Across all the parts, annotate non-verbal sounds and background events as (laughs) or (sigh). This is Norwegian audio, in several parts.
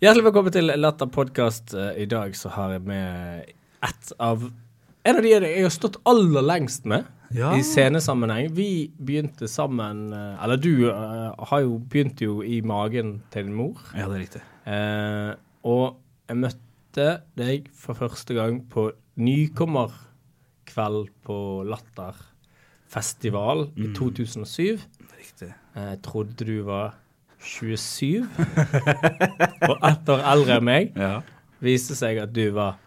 Hjertelig velkommen til Latter podkast. I dag så har jeg med ett av En av de jeg har stått aller lengst med Ja. i scenesammenheng. Vi begynte sammen eh, Eller du eh, har jo begynt jo i magen til din mor. Ja, det er riktig. Eh, og jeg møtte deg for første gang på nykommerkveld på Latter festival i 2007. Riktig. Eh, Jeg trodde du var 27, og ett år eldre enn meg. Ja. Viste seg at du var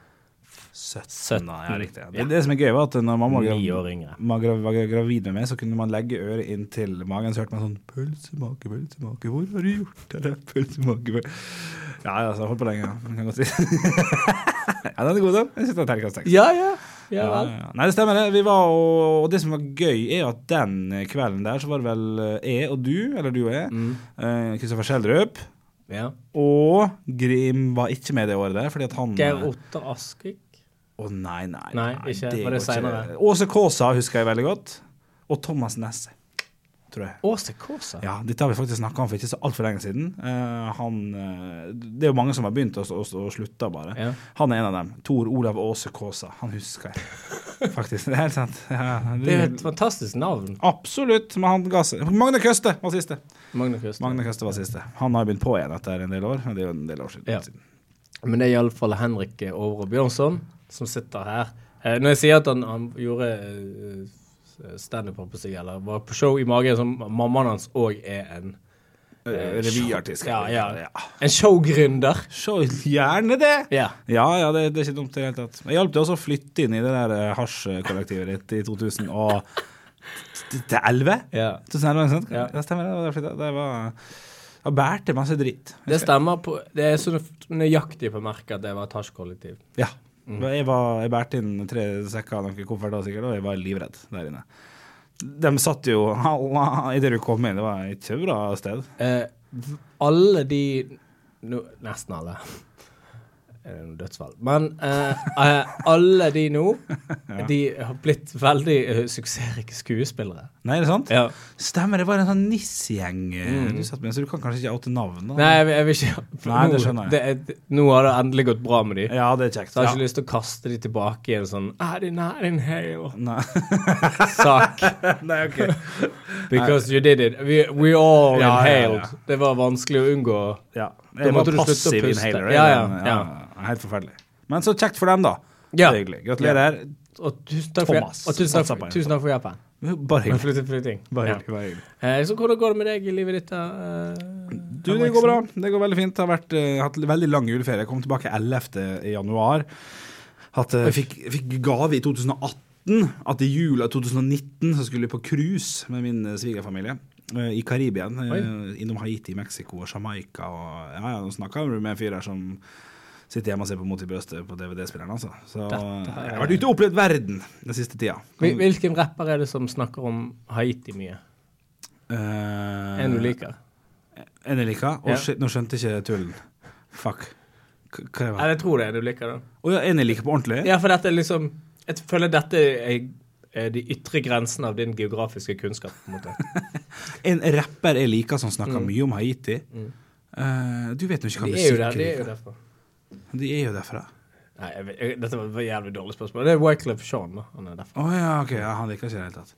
17. 17. Ja, riktig. Det, det som er gøy, var at når mamma var gravid med meg, så kunne man legge øret inntil magen, så hørte man sånn Pølsemake, pølsemake, hvor har du gjort av det? Pølsemake pøl-» Ja, ja, så jeg holdt på lenge. ja. Kan godt si. (laughs) ja, den er god, den. Jeg synes det er terningkast seks. Ja, ja. Ja vel. Nei, det stemmer det. Vi var, og, og det som var gøy, er at den kvelden der så var det vel eh, jeg og du, eller du og jeg, Mm. eh, Kristoffer Schjelderup, ja. og Grim var ikke med det året der, fordi at han Geir eh, Otto Askvik. Å nei, nei. Nei, ikke. Var det seinere. Åse Kaasa husker jeg veldig godt. Og Thomas Nesse, tror jeg. Åse Kåsa? Ja, Dette har vi faktisk snakka om for ikke så altfor lenge siden. Uh, han, eh, det er jo mange som har begynt og, og, og slutta, bare. Ja. Han er en av dem. Tor Olav Åse Kåsa. Han husker jeg (laughs) faktisk. Det er helt sant. Ja, Det er jo et fantastisk navn. Absolutt. Men han ga seg. Magne Køste var siste. Magne Køste. Magne Køste var siste. Han har begynt på igjen etter en del år. men Det er jo en del år siden. Ja. Men det er iallfall Henrik Overå Bjørnson som sitter her. Eh, når jeg sier at han, han gjorde standup, holdt på seg, eller var på show i magen, som mammaen hans òg er en Eh, Revyartist. Ja, ja. En showgründer. Show, gjerne det! Yeah. Ja, ja, det, det er ikke dumt i det hele tatt. Jeg hjalp deg også å flytte inn i det der eh, hasjkollektivet ditt i 2011? ja. 2011, ikke sant? Ja. Det stemmer, det. var Det, det var Jeg bærte masse dritt. Det stemmer på Det er så nøyaktig på merket at det var et hasjkollektiv. Ja. Mm. Jeg, var, jeg bærte inn tre sekker noen kofferter sikkert, og jeg var livredd der inne. De satt jo (laughs) idet du kom inn. Det var ikke et bra sted. Eh, alle de no, Nesten alle. Er det noe dødsfall? Men eh, eh, alle de nå, (laughs) de har blitt veldig uh, suksessrike skuespillere. Nei, er det sant? Ja. Stemmer, det var en sånn nissegjeng eh, Mm. du satt med, så du kan kanskje ikke oute navn? da? Nei, jeg, jeg vil ikke Nei, det nå, skjønner jeg. det nå har det endelig gått bra med de. Ja, det er kjekt. Så jeg har Ja. ikke lyst til å kaste de tilbake i en sånn Er de nær not inhale Nei. (laughs) sak. (laughs) Nei, ok. Because you did it. We, we all Ja, ja, ja. inhaled. Det var vanskelig å unngå. Ja. Jeg var passiv inhaler. Ja, jeg, ja, ja. Helt forferdelig. Men så kjekt for dem, da. Ja. Er. Gratulerer. Og tusen takk for, Thomas. og tusen takk for, tusen takk for hjelpen. Bare (laughs) hyggelig. Bare hyggelig. Ja. Eh, så hvordan går det med deg i livet ditt? eh, Du, det går bra. Det går veldig fint. Jeg har vært, uh, hatt veldig lang juleferie. Jeg kom tilbake 11. januar. Hatt, eh, fikk, fikk gave i 2018. At i jula 2019 så skulle jeg på cruise med min svigerfamilie. Eh, I Karibia. eh, Innom Haiti, Mexico og Jamaica. Og, ja, Nå snakka du med en fyr her som sitter hjemme og ser på Mot i brøstet på DVD-spilleren. Altså. Så er- jeg har vært ute og opplevd verden den siste tida. Kan... Hvilken rapper er det som snakker om Haiti mye? Uh, En du liker? En jeg liker? Å, shit, nå skjønte jeg ikke tullen. Fuck. K- Hva var det? Jeg tror det er en du liker, da. Å ja, en jeg liker på ordentlig? Ja, for dette er liksom Jeg føler dette er de ytre grensene av din geografiske kunnskap. på en måte. (laughs) En rapper jeg liker som snakker Mm. mye om Haiti. Mm. Uh, du vet jo ikke hva De er jo der, de er jo derfra. De er jo derfra. Nei, jeg, vet- jeg, dette var et jævlig dårlig spørsmål. Det er Wyclef Sean, da. Han er derfra. Å ja, ok. Ja, han liker ikke det i det hele tatt.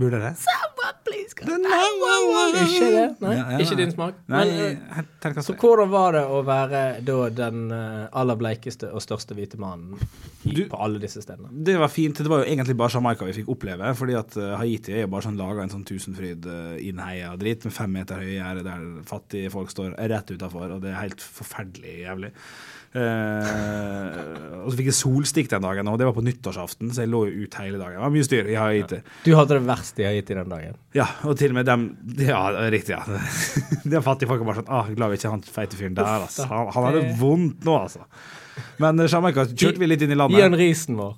Burde det? Someone please 911. Ikke det? Nei, Ja, ja, ikke din smak. Nei, Men, eh, så hvordan var det å være da den eh, aller bleikeste og største hvite mannen Du- på alle disse stedene? Det var fint. Det var jo egentlig bare Jamaica vi fikk oppleve. Fordi at eh, Haiti er jo bare sånn laga en sånn tusenfryd uh, innheia dritt med fem meter høye gjerder der fattige folk står rett utafor, og det er helt forferdelig jævlig. Eh, og så fikk jeg solstikk den dagen, og det var på nyttårsaften, så jeg lå jo ut hele dagen. Det var mye styr i Haiti. Du hadde det verst i Haiti den dagen. Ja, og til og med dem Ja, riktig, ja. (laughs) De fattige folka bare sånn ah, Glad vi ikke han feite fyren der, altså. Han, han hadde vondt nå, altså. Men eh, Jamaica kjørte vi litt inn i Gi landet. han risen vår.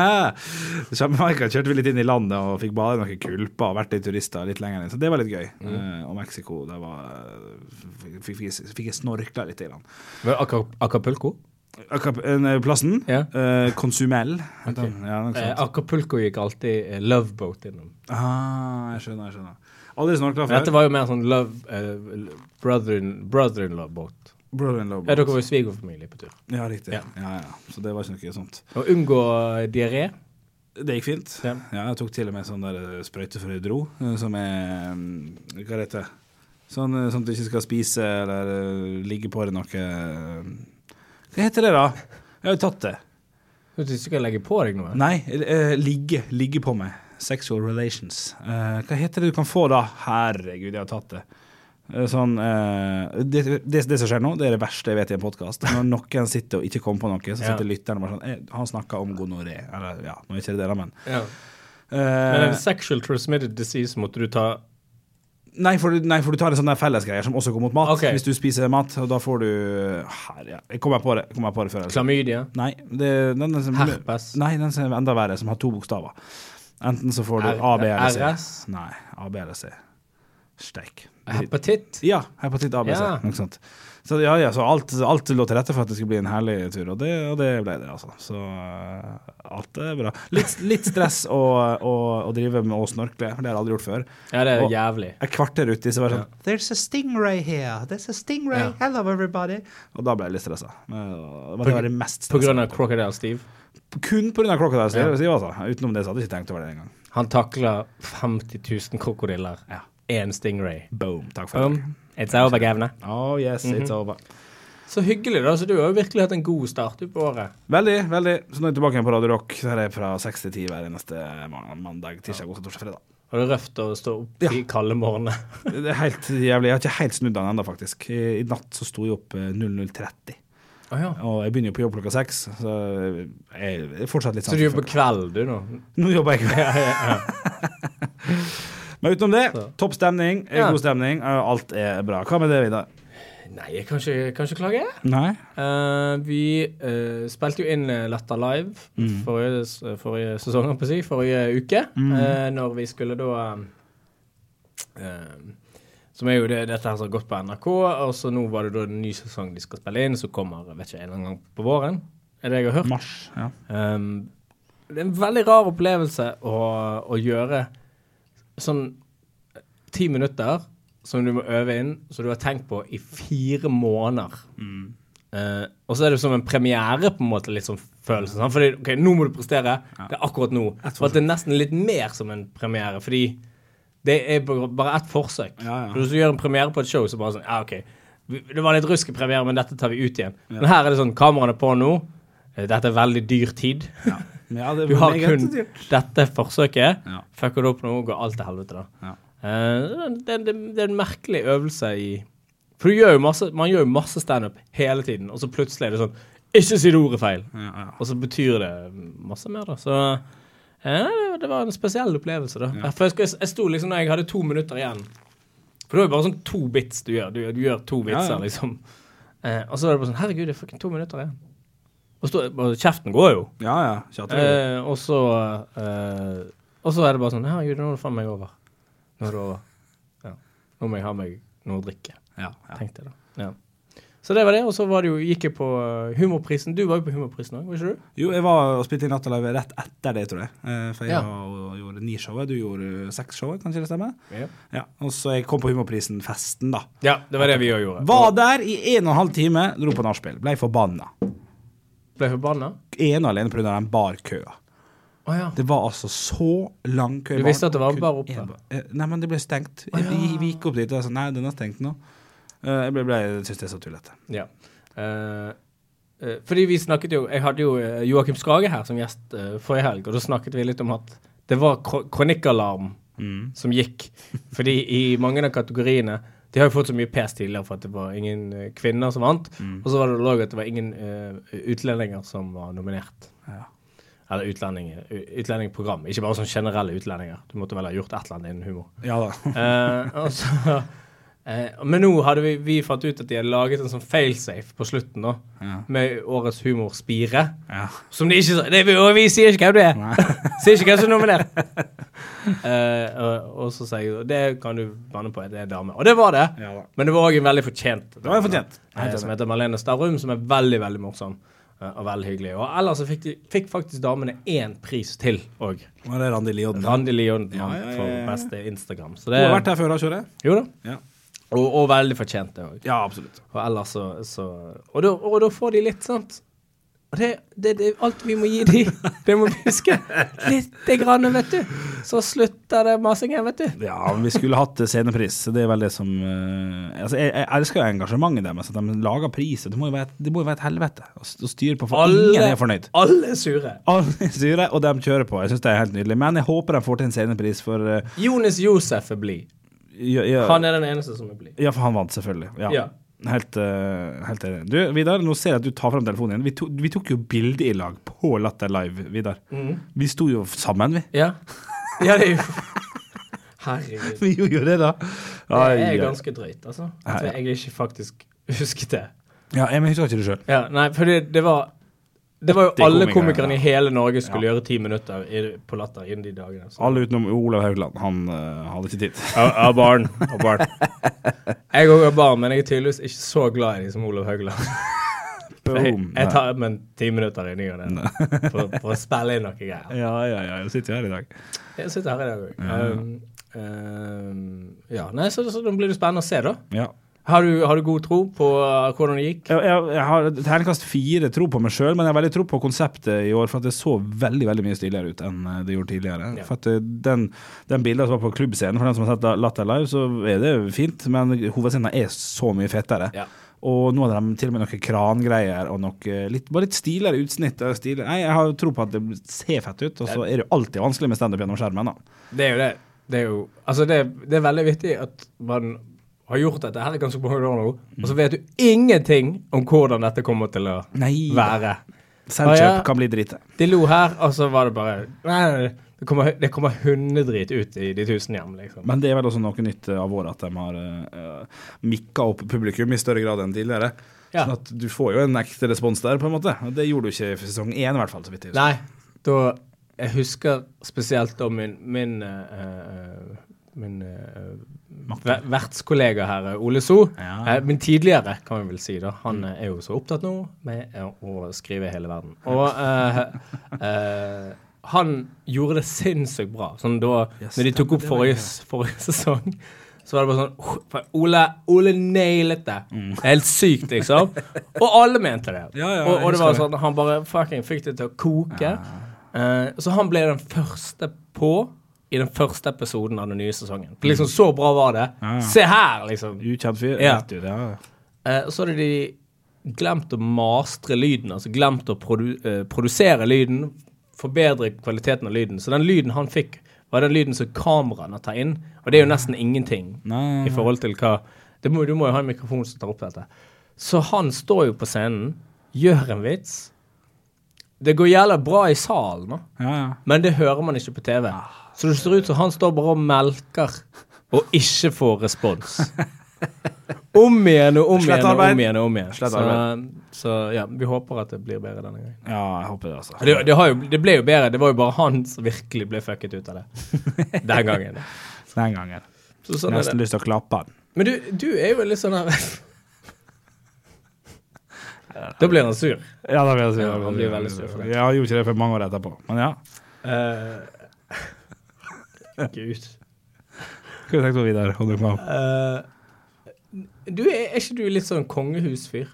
(laughs) Jamaica kjørte vi litt inn i landet og fikk bade noen kulper og vært litt turister litt lenger inn, så det var litt gøy. Mm. Eh, og Mexico, det var Fikk, fikk, jeg- fikk jeg snorkla litt. i land Acapulco? Eh, Plassen? Ja. Eh, Consumel. Okay. Ja, Eh. Acapulco gikk alltid eh, Loveboat innom. Ah, jeg skjønner, jeg skjønner. Aldri snorkla før. dette var jo mer sånn love uh, brother-in-law-båt. Brother-in-law. Ja, dere var jo svigerfamilie på tur. Ja, riktig. Ja. Ja. Ja, Så det var ikke noe sånt. Å unngå eh, diaré. Det gikk fint. Ja. Jeg tok til og med sånn der eh, sprøyte før jeg dro, eh, som er mm, Hva heter det? Sånn, eh, sånn at du ikke skal spise eller eh, ligge på deg noe eh, Hva heter det, da? Jeg har jo tatt det. Du skal legge på deg noe? Nei, eh, ligge. Ligge på meg. Sexual relations. Eh, hva heter det du kan få da? Herregud, jeg har tatt det. Eh, Sånn, eh, det, det, det som skjer nå, det er det verste jeg vet i en podkast. Når noen sitter og ikke kommer på noe, så Ja. sitter lytteren bare sånn eh, Han snakka om gonoré. Eller ja, nå er ikke det det, men Ja. Men eh, en sexual transmitted disease måtte du ta nei, for, nei, for du tar en sånn der fellesgreier som også går mot mat. Okay. Hvis du spiser mat, og da får du Her, ja. Jeg kommer på det, kommer på det før. klamydia, Nei, det, den, den som, herpes, nei, den som er enda verre, som har to bokstaver. Enten så får du A, B eller C. RS, Nei, A, B eller C. Steik. Hepatitt. Ja, hepatitt ABC. Ja. Noe sånt. Så ja, ja, så alt, alt lå til rette for at det skulle bli en herlig tur, og det, og det ble det, altså. Så eh, alt er bra. Litt, litt stress å, å, å drive med å snorkle, for det har jeg aldri gjort før. Ja, det er Og- jævlig. Et kvarter uti så var det Ja. sånn There's a stingray here. There's a stingray. Ja. Hello, everybody. Og da ble jeg litt stressa. Det var det mest På grunn av Crocodile Steve. Kun av Crocodile Steve, Ja. Altså. Utenom det så hadde jeg ikke tenkt over det engang. Han takla 50 000 krokodiller. Ja. Én stingray. Boom. Takk for det. Um, it's over, Gavne. Oh yes, it's Mhm. over. Så hyggelig, da. Så du har jo virkelig hatt en god start på året. Veldig, veldig. Så nå er jeg tilbake igjen på Radio Rock. Så her er jeg fra 6 til 10 hver eneste man- mandag, tirsdag, onsdag, torsdag, fredag. Og det er røft å stå opp Ja. i kalde morgener. (laughs) Det er helt jævlig. Jeg har ikke helt snudd den ennå, faktisk. I, I natt så sto jeg opp eh, 00.30. Oh, ja. Og jeg begynner jo på jobb klokka seks, så jeg er fortsatt litt Så du jobber jobber kveld, du, nå? Nå jobber jeg ikke. Ja, ja, ja. (laughs) Men utenom det, topp stemning, eh, Ja. god stemning. eh, Alt er bra. Hva med det, Vidar? Nei, jeg kan ikke, kan ikke klage. Nei? Uh, vi uh, spilte jo inn Latter Live Mm. forrige, forrige sesong, på å si, forrige uke. Mm. uh, når vi skulle da Som er jo det, dette her som har gått på NRK, og så nå var det da en ny sesong de skal spille inn, som kommer vet ikke, en eller annen gang på våren. Er det jeg har hørt? Mars. Ja. Um, det er en veldig rar opplevelse å, å gjøre sånn ti minutter som du må øve inn, som du har tenkt på i fire måneder. Mm. Uh, og så er det som en premiere, på en måte, litt sånn følelse. Sant? Fordi ok, nå må du prestere. Det er akkurat nå. For at det er nesten litt mer som en premiere, fordi det er bare ett forsøk. Ja, ja. Hvis du gjør en premiere på et show, så bare sånn Ja, OK. Det var litt rusk i premiere, men dette tar vi ut igjen. Men her er det sånn Kameraene er på nå. Eh, Dette er veldig dyr tid. (laughs) Ja, det Du har kun dyrt. dette forsøket. Ja. Fucker du opp nå, går alt til helvete, da. Ja. Uh, det, det, det er en merkelig øvelse i For gjør masse, man gjør jo masse standup hele tiden, og så plutselig er det sånn Ikke si det ordet feil! Ja, ja. Og så betyr det masse mer, da. Så uh, det var en spesiell opplevelse, da. For jeg, jeg, jeg sto liksom når jeg hadde to minutter igjen For det er jo bare sånn to bits du gjør. Du, du gjør to vitser, liksom. Uh, og så er det bare sånn Herregud, det er fucking to minutter igjen. Så, kjeften går jo. ja, ja. Eh, og så eh, Og så er det bare sånn Herregud, nå er det faen meg over. Nå er det over. Ja. Nå må jeg ha meg noe å drikke, ja, ja. tenkte jeg da. Ja. Så det var det, og så var det jo, gikk jeg på eh, Humorprisen. Du var jo på Humorprisen òg, var ikke du? Jo, jeg var og spilte inn Nattalive rett etter det, tror jeg. Eh, For jeg var gjorde ni showet, Du gjorde seks showet, kan ikke det stemme? Ja. Ja. Og så jeg kom på Humorprisen-festen, da. ja, det var det vi òg gjorde. Var der i en og en halv time, dro på nachspiel. Ble forbanna. Ble forbanna. Ene og alene pga. den barkøa. Oh, ja. Det var altså så lang kø. Du visste at det var bar oppe? Eh, Nei, men det ble stengt. Oh, ja. Vi vi gikk opp dit og sa nei, den er stengt nå. Eh, Jeg ble, ble, syntes det er så tullete. ja. Uh, fordi vi snakket jo Jeg hadde jo Joakim Skage her som gjest forrige helg, og da snakket vi litt om at det var kro kronikkalarm Mm. som gikk. Fordi i mange av kategoriene De har jo fått så mye pes tidligere for at det var ingen eh, kvinner som vant. Mm. Og så var det òg at det var ingen uh, utlendinger som var nominert. Ja. Eller utlendinger, utlendingprogram. Ikke bare sånn generelle utlendinger. Du måtte vel ha gjort et eller annet innen humor. ja da. uh, og så, (laughs) eh, men nå hadde vi, vi fant ut at de hadde laget en sånn failsafe på slutten da, Ja. med årets humorspire. ja. Som de ikke sa det, vi, og vi sier ikke hvem du er! (laughs) Sier ikke hvem som er nominert! (laughs) Eh, og, og så sier jeg det kan du banne på, det er dame. Og det var det. ja da. Men det var òg en veldig fortjent Det var fortjent. eh, som heter Marlene Stavrum, som er veldig, veldig morsom. eh, og veldig hyggelig. Og ellers så fikk, de, fikk faktisk damene én pris til òg. Var det Randi Lioden? Randi Lioden Ja, ja, ja, ja. for beste Instagram. Så Du det, har vært her før, da, jeg? jo da. Og, og veldig fortjent, det òg. Ja, absolutt. Og ellers så, så og, da, og da får de litt, sant det, det, det er alt vi må gi de. Det må vi huske. Lite grann, vet du. Så slutter det masingen, vet du. Ja, vi skulle hatt scenepris. Det er vel det som uh, Altså, jeg, jeg elsker jo engasjementet deres. At de lager priser. Det må jo være, må jo være et helvete å å styre på, for ingen er fornøyd. alle er sure. Alle er sure, og de kjører på. Jeg syns det er helt nydelig. Men jeg håper de får til en scenepris, for uh, Jonis Josef er blid. Ja, ja, Han er den eneste som er blid. ja, for han vant, selvfølgelig. Ja. Ja. Helt, uh, helt enig. Du, Vidar, nå ser jeg at du tar frem telefonen igjen. Vi, to, vi tok jo bilde i lag på Latter Live, Vidar. Vi sto jo sammen, vi. Ja. ja, det er jo (laughs) Herregud. Vi gjorde jo det, da. Det er ganske drøyt, altså. At jeg ikke faktisk husket det. Ja, jeg husker ikke det sjøl. Ja, nei, for det, det var Det var jo alle komikere, komikerne i hele Norge skulle gjøre ti minutter i, på Latter innen de dagene. Så. Alle utenom Olav Haugland. Han uh, hadde ikke tid. Av barn. Av barn. (laughs) Jeg òg har barn, men jeg er tydeligvis ikke så glad i dem som Olav Haugland. Jeg, (laughs) Boom. jeg tar med ti minutter i ny og ne for, for å spille inn noe greier. Ja, ja, ja. Jeg sitter her i dag. Jeg sitter her i dag òg. Um, um, ja, nei, så, så da blir det spennende å se, da. Ja. Har du, har du god tro på uh, hvordan det gikk? Jeg, jeg, jeg har terningkast fire tro på meg sjøl, men jeg har veldig tro på konseptet i år. For at det så veldig veldig mye stiligere ut enn eh, det gjorde tidligere. Ja. For at eh, Den, den bildet som var på klubbscenen, for den som har sett Latter Live, så er det fint, men hovedscenen er så mye fettere. Ja. Og nå hadde de til og med noen krangreier og noe litt, bare litt stiligere utsnitt. Stiligere. Nei, jeg har tro på at det ser fett ut, og så er det jo alltid vanskelig med standup gjennom skjermen. da. Det er jo det. Det er jo Altså, det, det er veldig viktig at man har gjort dette her i ganske mange år nå, og så vet du ingenting om hvordan dette kommer til å Nei, være. Selvkjøp ja. kan bli drite. De lo her, og så var det bare Nei, det kommer, det kommer hundedrit ut i de tusen hjem, liksom. Men det er vel også noe nytt eh, av året at de har uh, mikka opp publikum i større grad enn tidligere. Ja. Sånn at du får jo en ekte respons der, på en måte. Og det gjorde du ikke i sesong én, i hvert fall. så vidt jeg husker. Nei, da Jeg husker spesielt da min min, eh, eh, min uh, vertskollega her, eh, Ole So. Ja. Uh, min tidligere, kan vi vel si. da Han mm. er jo så opptatt nå med eh, å skrive hele verden. Og uh, (laughs) eh, han gjorde det sinnssykt bra. Sånn da yes, Når de tok opp forrige, forrige sesong, så var det bare sånn Ole, Ole nailet det. Er Helt sykt, liksom. (laughs) Og alle mente det. Ja, ja, og, og det var sånn Han bare fucking fikk det til å koke. Eh, så han ble den første på i den første episoden av den nye sesongen. Liksom Så bra var det. Ja, ja. Se her, liksom. Ukjent fyr. Ja. Du, ja. Eh, og så hadde de glemt å mastre lyden, altså glemt å produ eh, produsere lyden, forbedre kvaliteten av lyden. Så den lyden han fikk, var den lyden som kameraene tar inn, og det er jo nesten ingenting Nei, i forhold til hva det må, Du må jo ha en mikrofon som tar opp dette. Så han står jo på scenen, gjør en vits. Det går jævla bra i salen. Ja, ja. Men det hører man ikke på TV. Så det ser ut som han står bare og melker og ikke får respons. Om igjen og om igjen og om igjen. og om igjen. Så, så ja, vi håper at det blir bedre denne gangen. ja, jeg håper det, altså. Det, det, har jo, det ble jo bedre. Det var jo bare han som virkelig ble fucket ut av det (laughs) den gangen. Den gangen. Så sånn Nesten lyst til å klappe han. Men du, du er jo litt sånn her (laughs) Da blir han sur. Ja, da blir han sur. Ja, han blir veldig sur for det. Ja, jeg gjorde ikke det for mange år etterpå. Men ja. Eh, Gud. Hva har du tenkt på videre? Hold deg med. Uh, du er, er ikke du litt sånn kongehusfyr?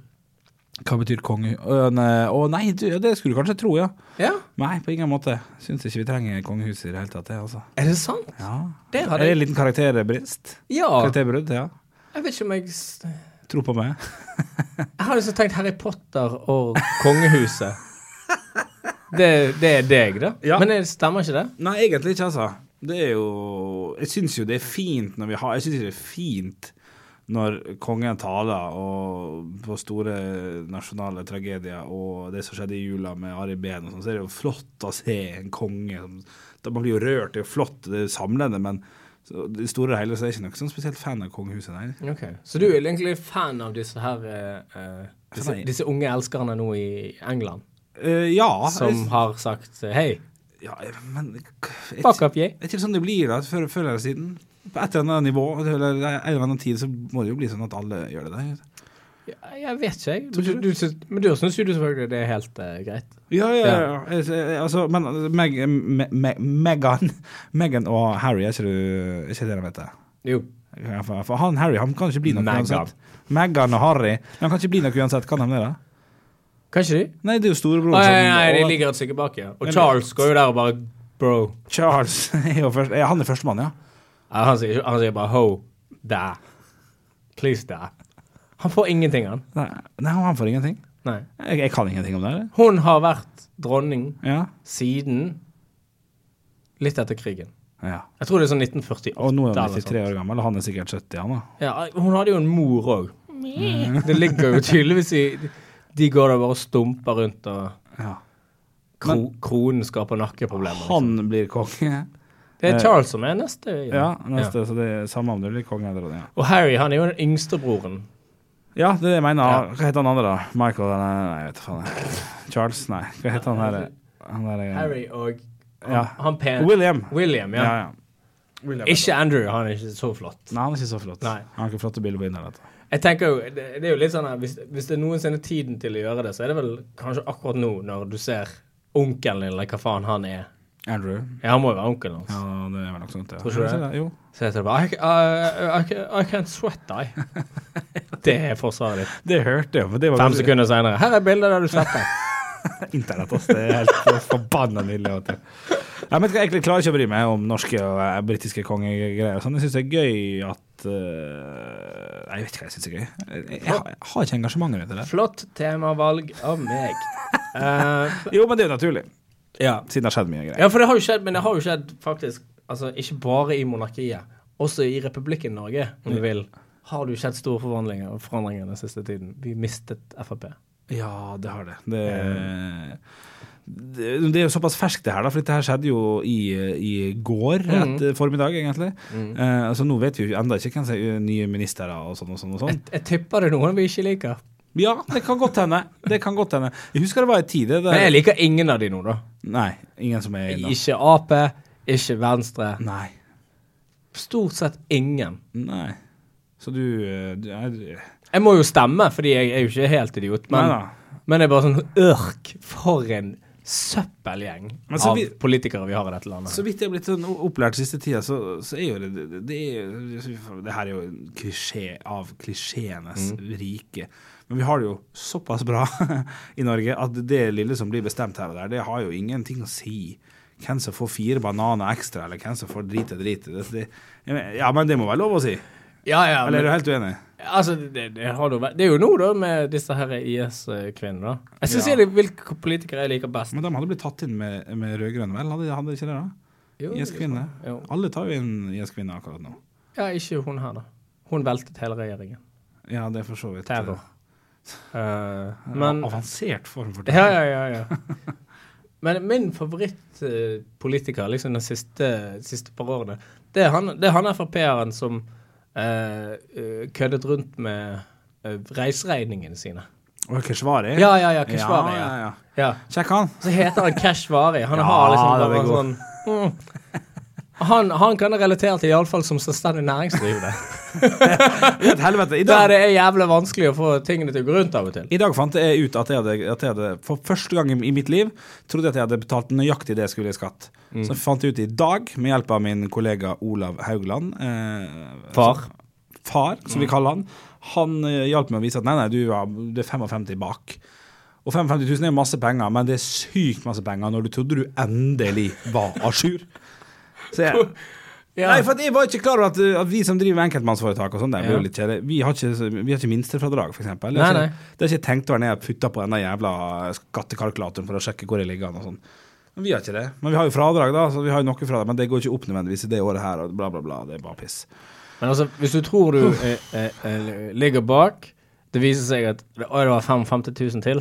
Hva betyr konge... Å nei, nei du, det skulle du kanskje tro, ja. Ja? Nei, på ingen måte. Syns ikke vi trenger kongehus i det hele tatt, det, altså. Er det sant? Ja. Det Er det en liten karakterbrist? Ja. Karakterbrudd, ja. Jeg vet ikke om jeg Tro på meg. Jeg har liksom tenkt Harry Potter og kongehuset. (laughs) Det, det er deg, da. Ja. Men det stemmer ikke det? Nei, egentlig ikke, altså. Det er jo Jeg syns jo det er fint når vi har Jeg syns det er fint når kongen taler og på store nasjonale tragedier og det som skjedde i jula med Ari Behn og sånn, så er det jo flott å se en konge da Man blir jo rørt, det er jo flott, det er samlende, men i det store og hele så er jeg ikke noe sånn spesielt fan av kongehuset, nei. Okay. Så du er egentlig fan av disse her eh, disse, disse unge elskerne nå i England? Uh, ja, Som har sagt hei, ja, men fuck up, jeg. Det er ikke sånn det blir da, før, før eller siden. På et eller annet nivå, eller en eller annen tid, så må det jo bli sånn at alle gjør det. der. Ja, jeg vet ikke, jeg. Du, du, syns- men du syns jo selvfølgelig det er helt uh, greit. Ja, ja, ja. Jeg- jeg- Altså, men Meg, Me- Me- Meghan (laughs) Meghan og Harry, er ikke, du, ikke det de heter? Jo. Ja, For, for han Harry han kan ikke bli noe Megan. uansett. Meghan og Harry Han kan ikke bli noe uansett. Kan de det, da? Kanskje de? Nei, det er jo storebror Nei, nei, nei, de ligger et stykke bak, ja. Og Charles går jo der og bare Bro. Charles (laughs) er jo først, ja, Han er førstemann, ja. Ja, han, sier, han sier bare ho, da. Please, da. Han får ingenting, han. Nei, nei han får ingenting. Nei. Jeg, jeg kan ingenting om det. eller? Hun har vært dronning Ja. siden litt etter krigen. ja. Jeg tror det er sånn 1948. Og nå er hun 93 år gammel, og han er sikkert 70, han da. Ja, hun hadde jo en mor òg. Det ligger jo tydeligvis i De går da bare og stumper rundt, og Ja. kro, kronen skaper nakkeproblemer. liksom. Han blir konge. Det er Charles som er neste. Ja, neste, så det er samme om du blir konge eller dronning. Ja. Og Harry han er jo den yngste broren. ja, det er det jeg mener. Ja. Hva heter han andre, da? Michael Nei, Nei, jeg vet faen. Charles? Nei. Hva heter han her? Han der, Harry og han, Ja. han pen... William. William, ja. Ja, ja. William. Ikke Andrew, han er ikke så flott. Nei, han er ikke så flott. Nei. Han har ikke flotte bilder på internett. Jeg tenker jo, det, det er jo litt sånn at hvis, hvis det er noensinne tiden til å gjøre det, så er det vel kanskje akkurat nå, når du ser onkelen din, eller hva faen han er. Andrew. Ja, han må jo være onkelen hans. Ja, det er vel noe sånt, ja. Tror du det? Jo. Så jeg det bare I, I, I, I can't sweat I. (laughs) Det er forsvaret ditt. Det hørte jeg, det var Fem sekunder senere. Her er bildet der du svetter. (laughs) Internett, ass. Det er helt forbanna nydelig. Jeg, ikke, jeg klarer ikke å bry meg om norske og eh, britiske kongegreier. Sånn. Jeg syns det er gøy at Nei, Jeg vet ikke hva jeg syns er gøy. Jeg, har- jeg har ikke engasjementet rundt det. der. Flott temavalg av meg. uh, (laughs) Jo, men det er jo naturlig, ja. siden det har skjedd mye greier. ja, for det har jo skjedd, men det har jo skjedd faktisk altså, ikke bare i monarkiet. Også i republikken Norge, om du vil, har det jo skjedd store forvandlinger forandringer den siste tiden. Vi mistet Frp. Ja, det har det. Det, det, det er jo såpass ferskt, det her, da, for dette her skjedde jo i, i går etter formiddag, egentlig. Eh, altså, nå vet vi jo ennå ikke hvem som er nye ministre og sånn og sånn. og sånn. Jeg, jeg tipper det er noen vi ikke liker. Ja, det kan godt hende. Det kan godt hende. Jeg husker det var en tid det Men jeg liker ingen av de nå, da. Nei, ingen som er inne. Ikke Ap, ikke Venstre. Nei. Stort sett ingen. Nei. Så du, eh, du er, Jeg må jo stemme, fordi jeg er jo ikke helt idiot. Men, men det er bare sånn Ørk, for en søppelgjeng Men av politikere vi har i dette landet. Så vidt jeg har blitt sånn opplært siste tida, så, så er jo det det, det, er, det her er jo en klisjé av klisjeenes rike. Men vi har det jo såpass bra (laughs) i Norge at det lille som blir bestemt her og der, det har jo ingenting å si. Hvem som får fire bananer ekstra, eller hvem som får drit og drit. Det, det, ja, men det må være lov å si. Ja, ja, Eller er du helt uenig? Altså, det, det, har det, det er jo nå, da, med disse her IS-kvinnene. da. Jeg syns Ja. hvilke politikere jeg liker best. Men de hadde blitt tatt inn med, med rød-grønn, vel? Hadde, hadde de ikke det, da? IS-kvinne. Alle tar jo inn IS-kvinner akkurat nå. Ja, ikke hun her, da. Hun veltet hele regjeringen. Ja, det er for så vidt Terror. Eh, men Avansert form for Ja, ja, ja. ja. (laughs) Men min favorittpolitiker liksom de siste, siste par årene, det er han, det er han Frp-eren som køddet rundt med uh, reiseregningene sine. Og Keshvari? Ja, ja, ja. Keshvari. Ja, Ja, ja, ja. ja. Sjekk han. Så heter han Keshvari. Han (laughs) har liksom bare sånn mm. Han, han kan jeg relatere til, iallfall som selvstendig næringsdrivende. (laughs) Et helvete. (laughs) Der dag, det er jævlig vanskelig å få tingene til å gå rundt av og til. I dag fant jeg ut at jeg, hadde, at jeg hadde For første gang i mitt liv trodde jeg at jeg hadde betalt nøyaktig det jeg skulle i skatt. Mm. Så fant jeg ut i dag, med hjelp av min kollega Olav Haugland eh, Far. Far, som vi kaller han. Han eh, hjalp meg å vise at nei, nei, du det er 55 bak. Og 55 000 er masse penger, men det er sykt masse penger når du trodde du endelig var a jour. Så jeg, Ja. Nei, for jeg var ikke klar over at, at vi som driver enkeltmannsforetak og sånn, det blir Ja. jo litt kjedelig. Vi har ikke, vi har ikke minstefradrag, eksempel. Det har ikke, det ikke tenkt over når jeg putta på den jævla skattekalkulatoren for å sjekke hvor jeg ligger an og sånn. Men vi har ikke det. Men vi har jo fradrag, da. Så vi har jo noe fradrag, men det går ikke opp nødvendigvis i det året her, og bla, bla, bla. Det er bare piss. Men altså, hvis du tror du eh, eh, eh, ligger bak, det viser seg at å, det var 55 000 til,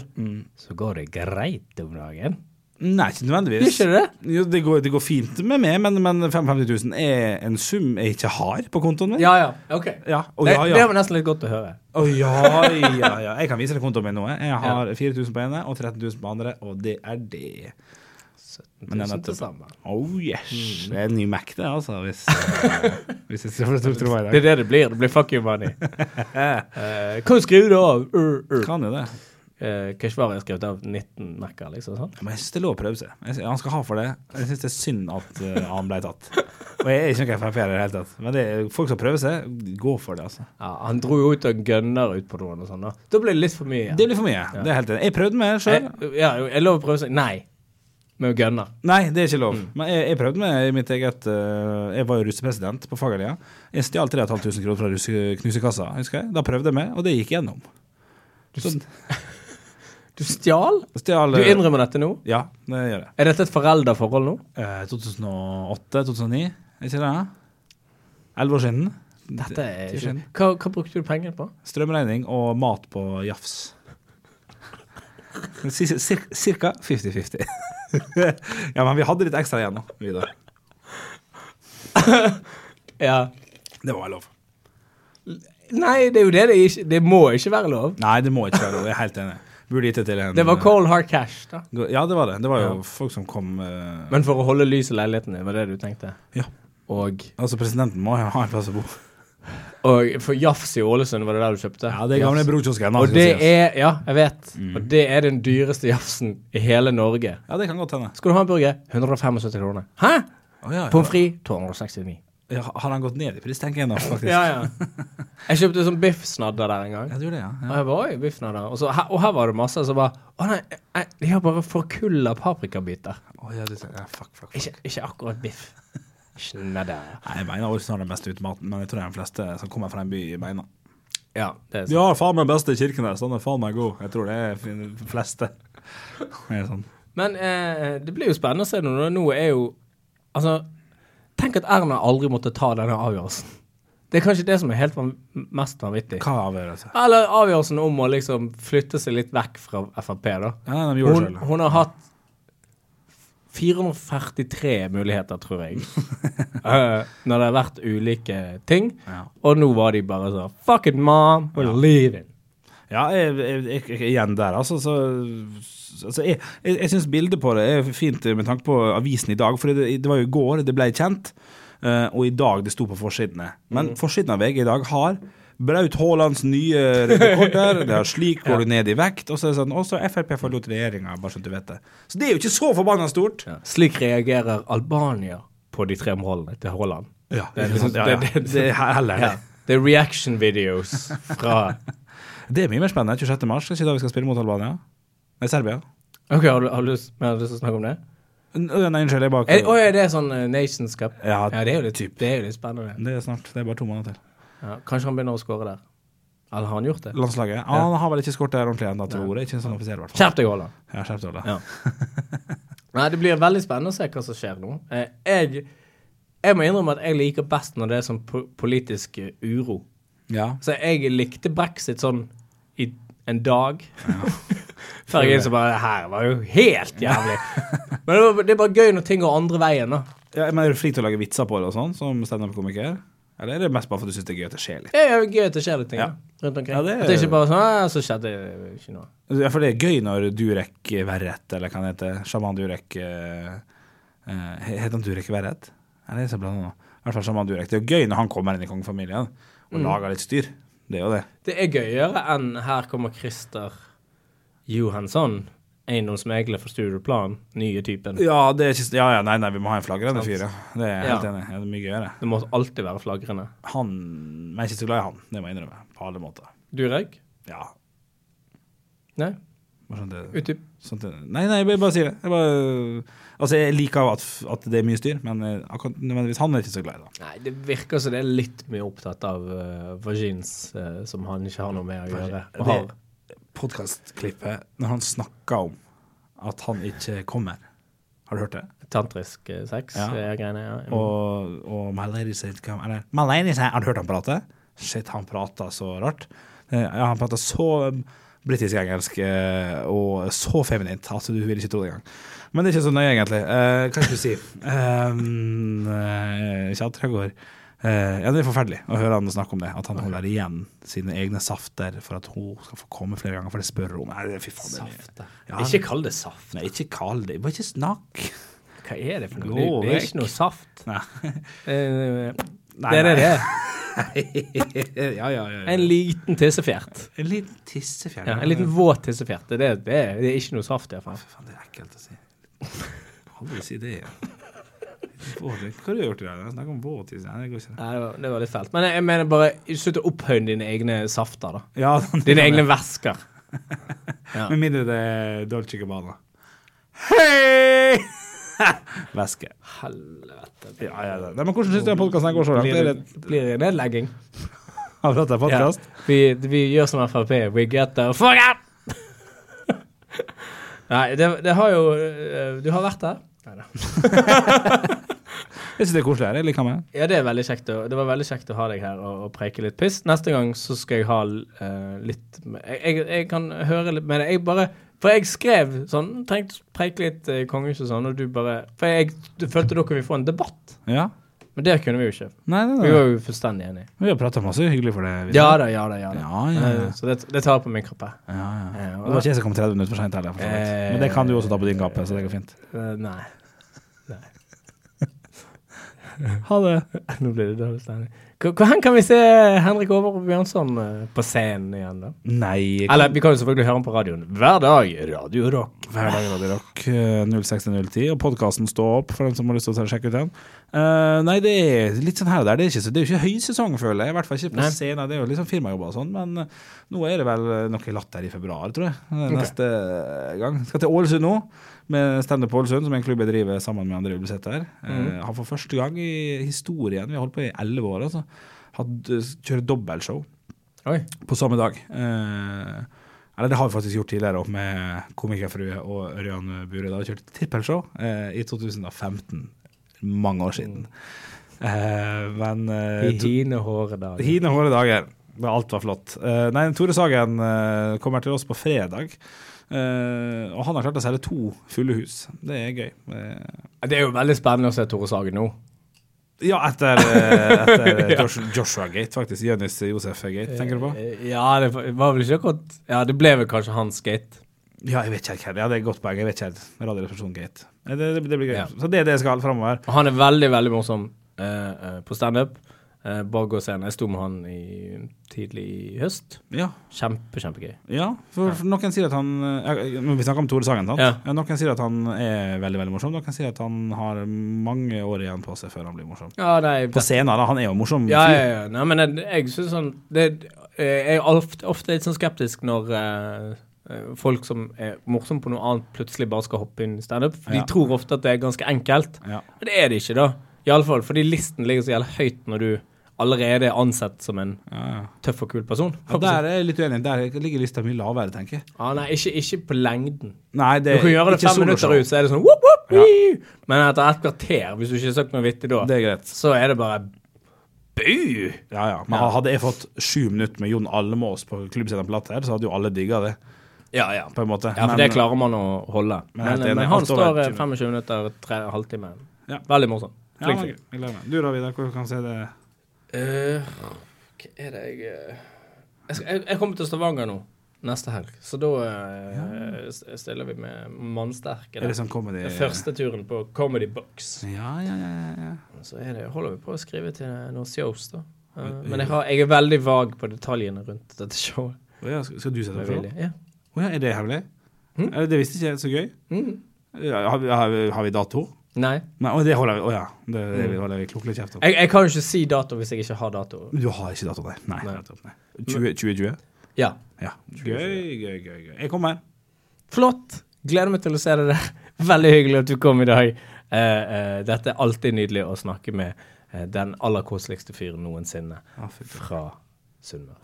så går det greit om dagen. Nei, ikke nødvendigvis. Ikke det? Jo, det, går, det går fint med meg, men, men 55 000 er en sum jeg ikke har på kontoen min. Ja, ja. Ok. Ja, og det, ja, det var nesten litt godt å høre. Å ja, ja, ja. Jeg kan vise deg kontoen min nå. jeg. Har 4000 på ene og 13 000 på andre, og det er det. 17 Men det er 000 til sammen. Oh yes. Mm. Det er en ny Mac, det, altså. Hvis, uh, hvis jeg ser tro meg i Det er det det blir. Det blir fuck you money. uh, kan du skrive det av? Uh, uh. Kan jo det. Eh, Keshvari er skrevet av 19 merker, liksom. sånn. Men jeg syns det er lov å prøve seg. Jeg han skal ha for det. Jeg syns det er synd at uh, han ble tatt. Og jeg er ikke noen Frp-er i det hele tatt. Men det folk som prøver seg, gå for det, altså. Ja, han dro jo ut og gønner ut på noen og sånn. Da Da ble det litt for mye. Det blir for mye. Det er helt enig. Jeg prøvde meg sjøl. Ja, jeg lov å prøve seg? Nei. Med å gønne. Nei, det er ikke lov. Mm. Men jeg, jeg prøvde meg i mitt eget uh, Jeg var jo russepresident på Fagerlia. Jeg stjal 3500 kroner fra russeknusekassa, husker jeg. Da prøvde jeg meg, og det gikk gjennom. Så, (laughs) Du stjal? stjal Du eh, innrømmer dette nå? Ja, det gjør jeg. Er dette et forelderforhold nå? Eh, 2008-2009, er ikke det? Elleve år siden. Dette er ikke hva, hva brukte du pengene på? Strømregning og mat på jafs. Cir- cir- Cirka 50-50. (laughs) ja, men vi hadde litt ekstra igjen nå, Vidar. (laughs) Ja. Det må være lov. Nei, det er jo det det ikke Det må ikke være lov. Nei, det må ikke være lov. Jeg er helt enig. Burde gitt det til en Det var cold hard cash, da. Ja, det var det. Det var jo Ja. folk som kom uh... Men for å holde lys i leiligheten din, var det du tenkte? Ja. Og, Altså, presidenten må jo ha en plass å bo. og for Jafs i Ålesund, var det der du kjøpte? Ja, det er gamle brokiosken. Og det er Ja, jeg vet. Mm. Og det er den dyreste jafsen i hele Norge. Ja, det kan godt hende. Skal du ha en burger? 175 kroner. Hæ? Oh, ja, ja. Pommes frites? 269. Ja, har han gått ned i pris, tenker jeg nå, faktisk. (laughs) Ja, ja. Jeg kjøpte sånn biffsnadder der en gang. Jeg du det, ja. Og jeg var i biffsnadder. Og, så, her, og her var det masse som bare Å nei, jeg, de har bare forkulla paprikabiter. Oh, ja, det, ja fuck, fuck, fuck. Ikke, ikke akkurat biff. Snadder. Nei, jeg mener har den beste utmaten, men jeg tror det er de fleste som kommer fra en by, mener Ja, det er sånn. Ja, faen meg beste kirken der. den er faen meg god. Jeg tror det er de fleste. Det er sånn. Men eh, det blir jo spennende å se nå. Nå er jo Altså, tenk at Erna aldri måtte ta denne avgjørelsen. Det er kanskje det som er helt mest vanvittig. Hva avgjørelse? Eller avgjørelsen om å liksom flytte seg litt vekk fra Frp, da. Ja, de gjorde Hun, selv. hun har hatt 443 muligheter, tror jeg, uh, (laughs) når det har vært ulike ting. Ja, Og nå var de bare sånn Fuck it, mom, we're Ja. leaving. Ja jeg, jeg, jeg, jeg, igjen der, altså. Så, altså jeg jeg, jeg syns bildet på det er fint med tanke på avisen i dag, for det, det var jo i går det ble kjent, eh, og i dag det sto på forsidene. Men Mm. forsiden av VG i dag har Braut Haalands nye rekorder. Det er slik (laughs) går du ned i vekt. Og så er det sånn Også Frp forlot regjeringa, bare så du vet det. Så det er jo ikke så forbanna stort. Ja. Slik reagerer Albania på de tre målene til Haaland. Ja, Det er liksom- ja, ja. det- det- Det er heller det. Det er reaction videos fra (laughs) Det er mye mer spennende. 26. mars, er ikke da vi skal spille mot Albania? Nei, Serbia. OK, har du, har du lyst til å snakke om det? Nei, unnskyld, jeg bare å, ja, det er sånn eh, Nations Cup? Ja, Ja, det er jo litt, det er jo litt spennende. det er snart. Det er bare to måneder til. Ja, kanskje han begynner å skåre der. Eller har han gjort det? Landslaget? Ja, han har vel ikke skåret der ordentlig ennå, tror jeg. Ikke sånn offisiell, i hvert fall. Skjerp deg, Haaland. Ja, skjerp deg. Ja. (laughs) Nei, det blir veldig spennende å se hva som skjer nå. Eh, jeg, jeg må innrømme at jeg liker best når det er sånn politisk eh, uro. Ja. Så jeg likte brexit sånn i en dag. (laughs) Før jeg innså bare Det her var jo helt jævlig. (laughs) Men det, var, det er bare gøy når ting går andre veien, da. ja men Er du flink til å lage vitser på det og sånn, som standup-komiker? Eller er det mest bare for at du syns det er gøy at det skjer litt? Ja, Det er gøy at det skjer litt ting Ja. rundt omkring. Ja, det er- At det ikke bare sånn «Ah, Så skjedde ikke noe. Ja, for det er gøy når Durek Verret, eller hva han heter, sjaman Durek uh, Heter han Durek Verret? Eller er det så blanda nå? I hvert fall sjaman Durek. Det er gøy når han kommer inn i kongefamilien og Mm. lager litt styr. Det er jo det. Det er gøyere enn her kommer Christer Johansson, eiendomsmegler for Studioplan, nye typen. Ja, det er ikke, ja, ja, nei, nei, vi må ha en flagrende fyr, ja. Det er jeg helt Ja. enig. Ja, Det er mye gøyere. Det må alltid være flagrende. Han Men jeg er ikke så glad i han, det må jeg innrømme. På alle måter. Du røyk? Ja. Nei? Sånn Utdyp. sånn nei, nei, jeg bare, sier det. Jeg, bare, altså, jeg liker at, at det er mye styr, men eh, akkurat nødvendigvis han er ikke så glad i. det. Nei, det virker som det er litt mye opptatt av uh, vagins uh, som han ikke har noe med å gjøre. Det har. Podkastklippet når han snakker om at han ikke kommer. Har du hørt det? tantrisk eh, sex, Ja. eh, greiene. Ja. Og, og My Lady Said Come Eller My Lady Said Har du hørt han prate? Shit, han prater så rart. Eh, Ja, han prater så britisk-engelsk eh, og så feminint at du vil ikke tro det engang. Men det er ikke så nøye, egentlig. Eh, hva skal du si? Um, eh, Kjell går. Eh, ja, Det er forferdelig å høre han snakke om det. At han holder igjen sine egne safter for at hun skal få komme flere ganger. For det spør hun om. Nei, fy faen. Ja. Ikke kall det saft. Nei, ikke kall det. Bare ikke snakk. Hva er det for noe? Det, er ikke noe saft. Nei. Det er det. Ja, ja, ja, ja. En liten tissefjert. En liten tissefjert? Ja, en liten våt tissefjert. Det, det, er- det er ikke noe saft i hvert fall. Faen, det er ekkelt å si. Aldri si det. Ja. Hva har du gjort i dag? Snakk om våt tiss. Nei, det går ikke. Nei, det var, det var litt fælt. Men jeg, jeg mener bare slutt å opphøye dine egne safter, da. Ja, Dine egne væsker. (laughs) Ja. Med mindre det er Dolce Gabbana. Hei! (laughs) Væske. Helvete. Ja, ja, ja. Men hvordan syns du podkasten går så langt? Blir det, blir det nedlegging? (laughs) Av en podkast? Vi, vi gjør som Frp. We get the fuck out! (laughs) Nei, det, det har jo øh, Du har vært der? Nei da. Jeg syns det er koselig her. Jeg liker meg. Ja, det er veldig kjekt å, det var veldig kjekt å ha deg her og, og preike litt piss. Neste gang så skal jeg ha uh, litt jeg, jeg, jeg kan høre litt med deg. Jeg bare For jeg skrev sånn, tenkte preike litt i kongehuset og sånn, og du bare For jeg du følte dere ville få en debatt. Ja. Men det kunne vi jo ikke. Nei, nei, Vi nei. var jo fullstendig enige. Vi har prata masse hyggelig for det. Ja da, ja da. ja da. Ja, ja, ja. Eh, Så det, det tar jeg på min kappe. Ja, ja. Eh, Det var ikke jeg som kom 30 minutter for seint heller. for så vidt. Eh, Men det kan du også ta på din kappe, så det går fint. Eh, Nei. (laughs) (laughs) Ha det. Nå blir det dårlig stemning. Hvor hvor hen kan vi se Henrik Overholt Bjørnson eh, på scenen igjen, da? Nei Eller vi kan jo selvfølgelig høre ham på radioen hver dag. Radio Rock. Hver dag Radio Rock eh, 06.010, og podkasten står opp for den som har lyst til å sjekke ut den. Uh, nei, det er litt sånn her og der. Det er, ikke, så- det er jo ikke høysesong, føler jeg. I hvert fall ikke på Nei. scenen. Det er jo liksom firmajobber og sånn. Men eh, nå er det vel noe latter i februar, tror jeg. Neste okay. Gang. Skal til Ålesund nå, med Standup Ålesund, som er en klubb jeg driver sammen med André Ulseth her. Eh, har for første gang i historien, vi har holdt på i elleve år, altså, hatt, eh, kjører dobbeltshow på samme dag. Uh, eller det har vi faktisk gjort tidligere også, med Komikerfrue og Ørjan Bure. Da vi kjørt trippelshow eh, i 2015. Mange år siden. Eh, men eh, I hine håre dager. Hine hårde dager. Da alt var flott. Eh, nei, Tore Sagen kommer til oss på fredag. Eh, og han har klart å selge to fulle hus. Det er gøy. Eh, Det er jo veldig spennende å se Tore Sagen nå. ja, etter, eh, etter (laughs) Joshua, Gate, faktisk. Jonis Josef Gate, tenker du på? Ja, det var vel ikke akkurat Ja, det ble vel kanskje hans gate. Ja, jeg vet ikke helt. Ja, det er et godt poeng. Jeg vet ikke helt. Radioresepsjon Gate. Eh, Det, det, det blir gøy. Ja. Så det er det jeg skal framover. Han er veldig, veldig morsom eh, på standup. Se han. Jeg sto med han i, tidlig i høst. Ja. Kjempe, kjempegøy. ja for, for noen sier at han jeg, Vi snakker om Tore Sagen, sant? Ja. Noen sier at han er veldig veldig morsom. Noen sier at han har mange år igjen på seg før han blir morsom. Ja, nei, På scenen, da. Han er jo morsom Ja, ja, ja. Nei, men jeg, jeg synes sånn det, Jeg er ofte, ofte litt sånn skeptisk når eh, eh, folk som er morsomme på noe annet, plutselig bare skal hoppe inn i standup. Ja. De tror ofte at det er ganske enkelt. Ja. Men det er det ikke, da. Iallfall fordi listen ligger så jævlig høyt når du allerede er ansett som en Ja, ja. tøff og kul person. Ja, der er jeg litt uenig. Der ligger lista mye lavere, tenker jeg. Ah, nei, ikke, ikke på lengden. Nei, det Du kan gjøre det fem minutter ut, så er det sånn whoop, whoop, Ja. Men etter et kvarter, hvis du ikke har sagt noe vittig da, Det er så er det bare bu! Ja, ja. Men hadde jeg fått sju minutter med Jon Almås på klubbscenen på Latter, så hadde jo alle digga det, Ja, ja. på en måte. Ja, for Men- det klarer man å holde. Men Men, men, han står eh, 20 25 minutter, tre halvtime. Ja. Veldig morsom. Flink fyr. Ja. Du da, Vidar, Hvordan kan du se det? Eh, hva er det jeg eh, jeg, skal, jeg, jeg kommer til Stavanger nå, neste helg. Så da eh, stiller vi med Mannsterke. Er det sånn comedy Den første turen på Comedy Box. Ja, ja, ja, ja. Så det, holder vi på å skrive til noen shows, da. Men jeg, har, jeg er veldig vag på detaljene rundt dette showet. Oh, ja, skal skal du sette deg for. Ja. Oh, ja, er det hemmelig? Mm. Det visste ikke jeg. Så gøy. Mm. Har vi, har har vi dato? Nei. Nei, å, det holder. Å ja. Det, det Mm. holder vi klokelig kjeft om. Jeg, jeg kan jo ikke si dato hvis jeg ikke har dato. Du har ikke dato, nei. Nei. Nei. nettopp, nei. 20, Ja. Ja. Gøy, gøy, gøy. gøy. Jeg kommer. Flott. Gleder meg til å se deg der. (laughs) Veldig hyggelig at du kom i dag. Uh, uh, dette er alltid nydelig å snakke med uh, den aller koseligste fyren noensinne ah, fra Sunnmøre.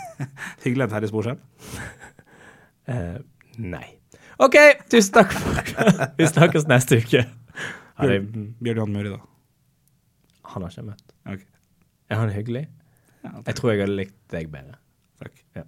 (laughs) Hyggelig at Terje Sporsem. (laughs) Eh, nei. OK, tusen takk for Vi snakkes neste uke. Ja, det, Bjørn Møri, da. han har ikke jeg møtt. Okay. Er han hyggelig? Ja, Jeg tror jeg hadde likt deg bedre. takk. Ja.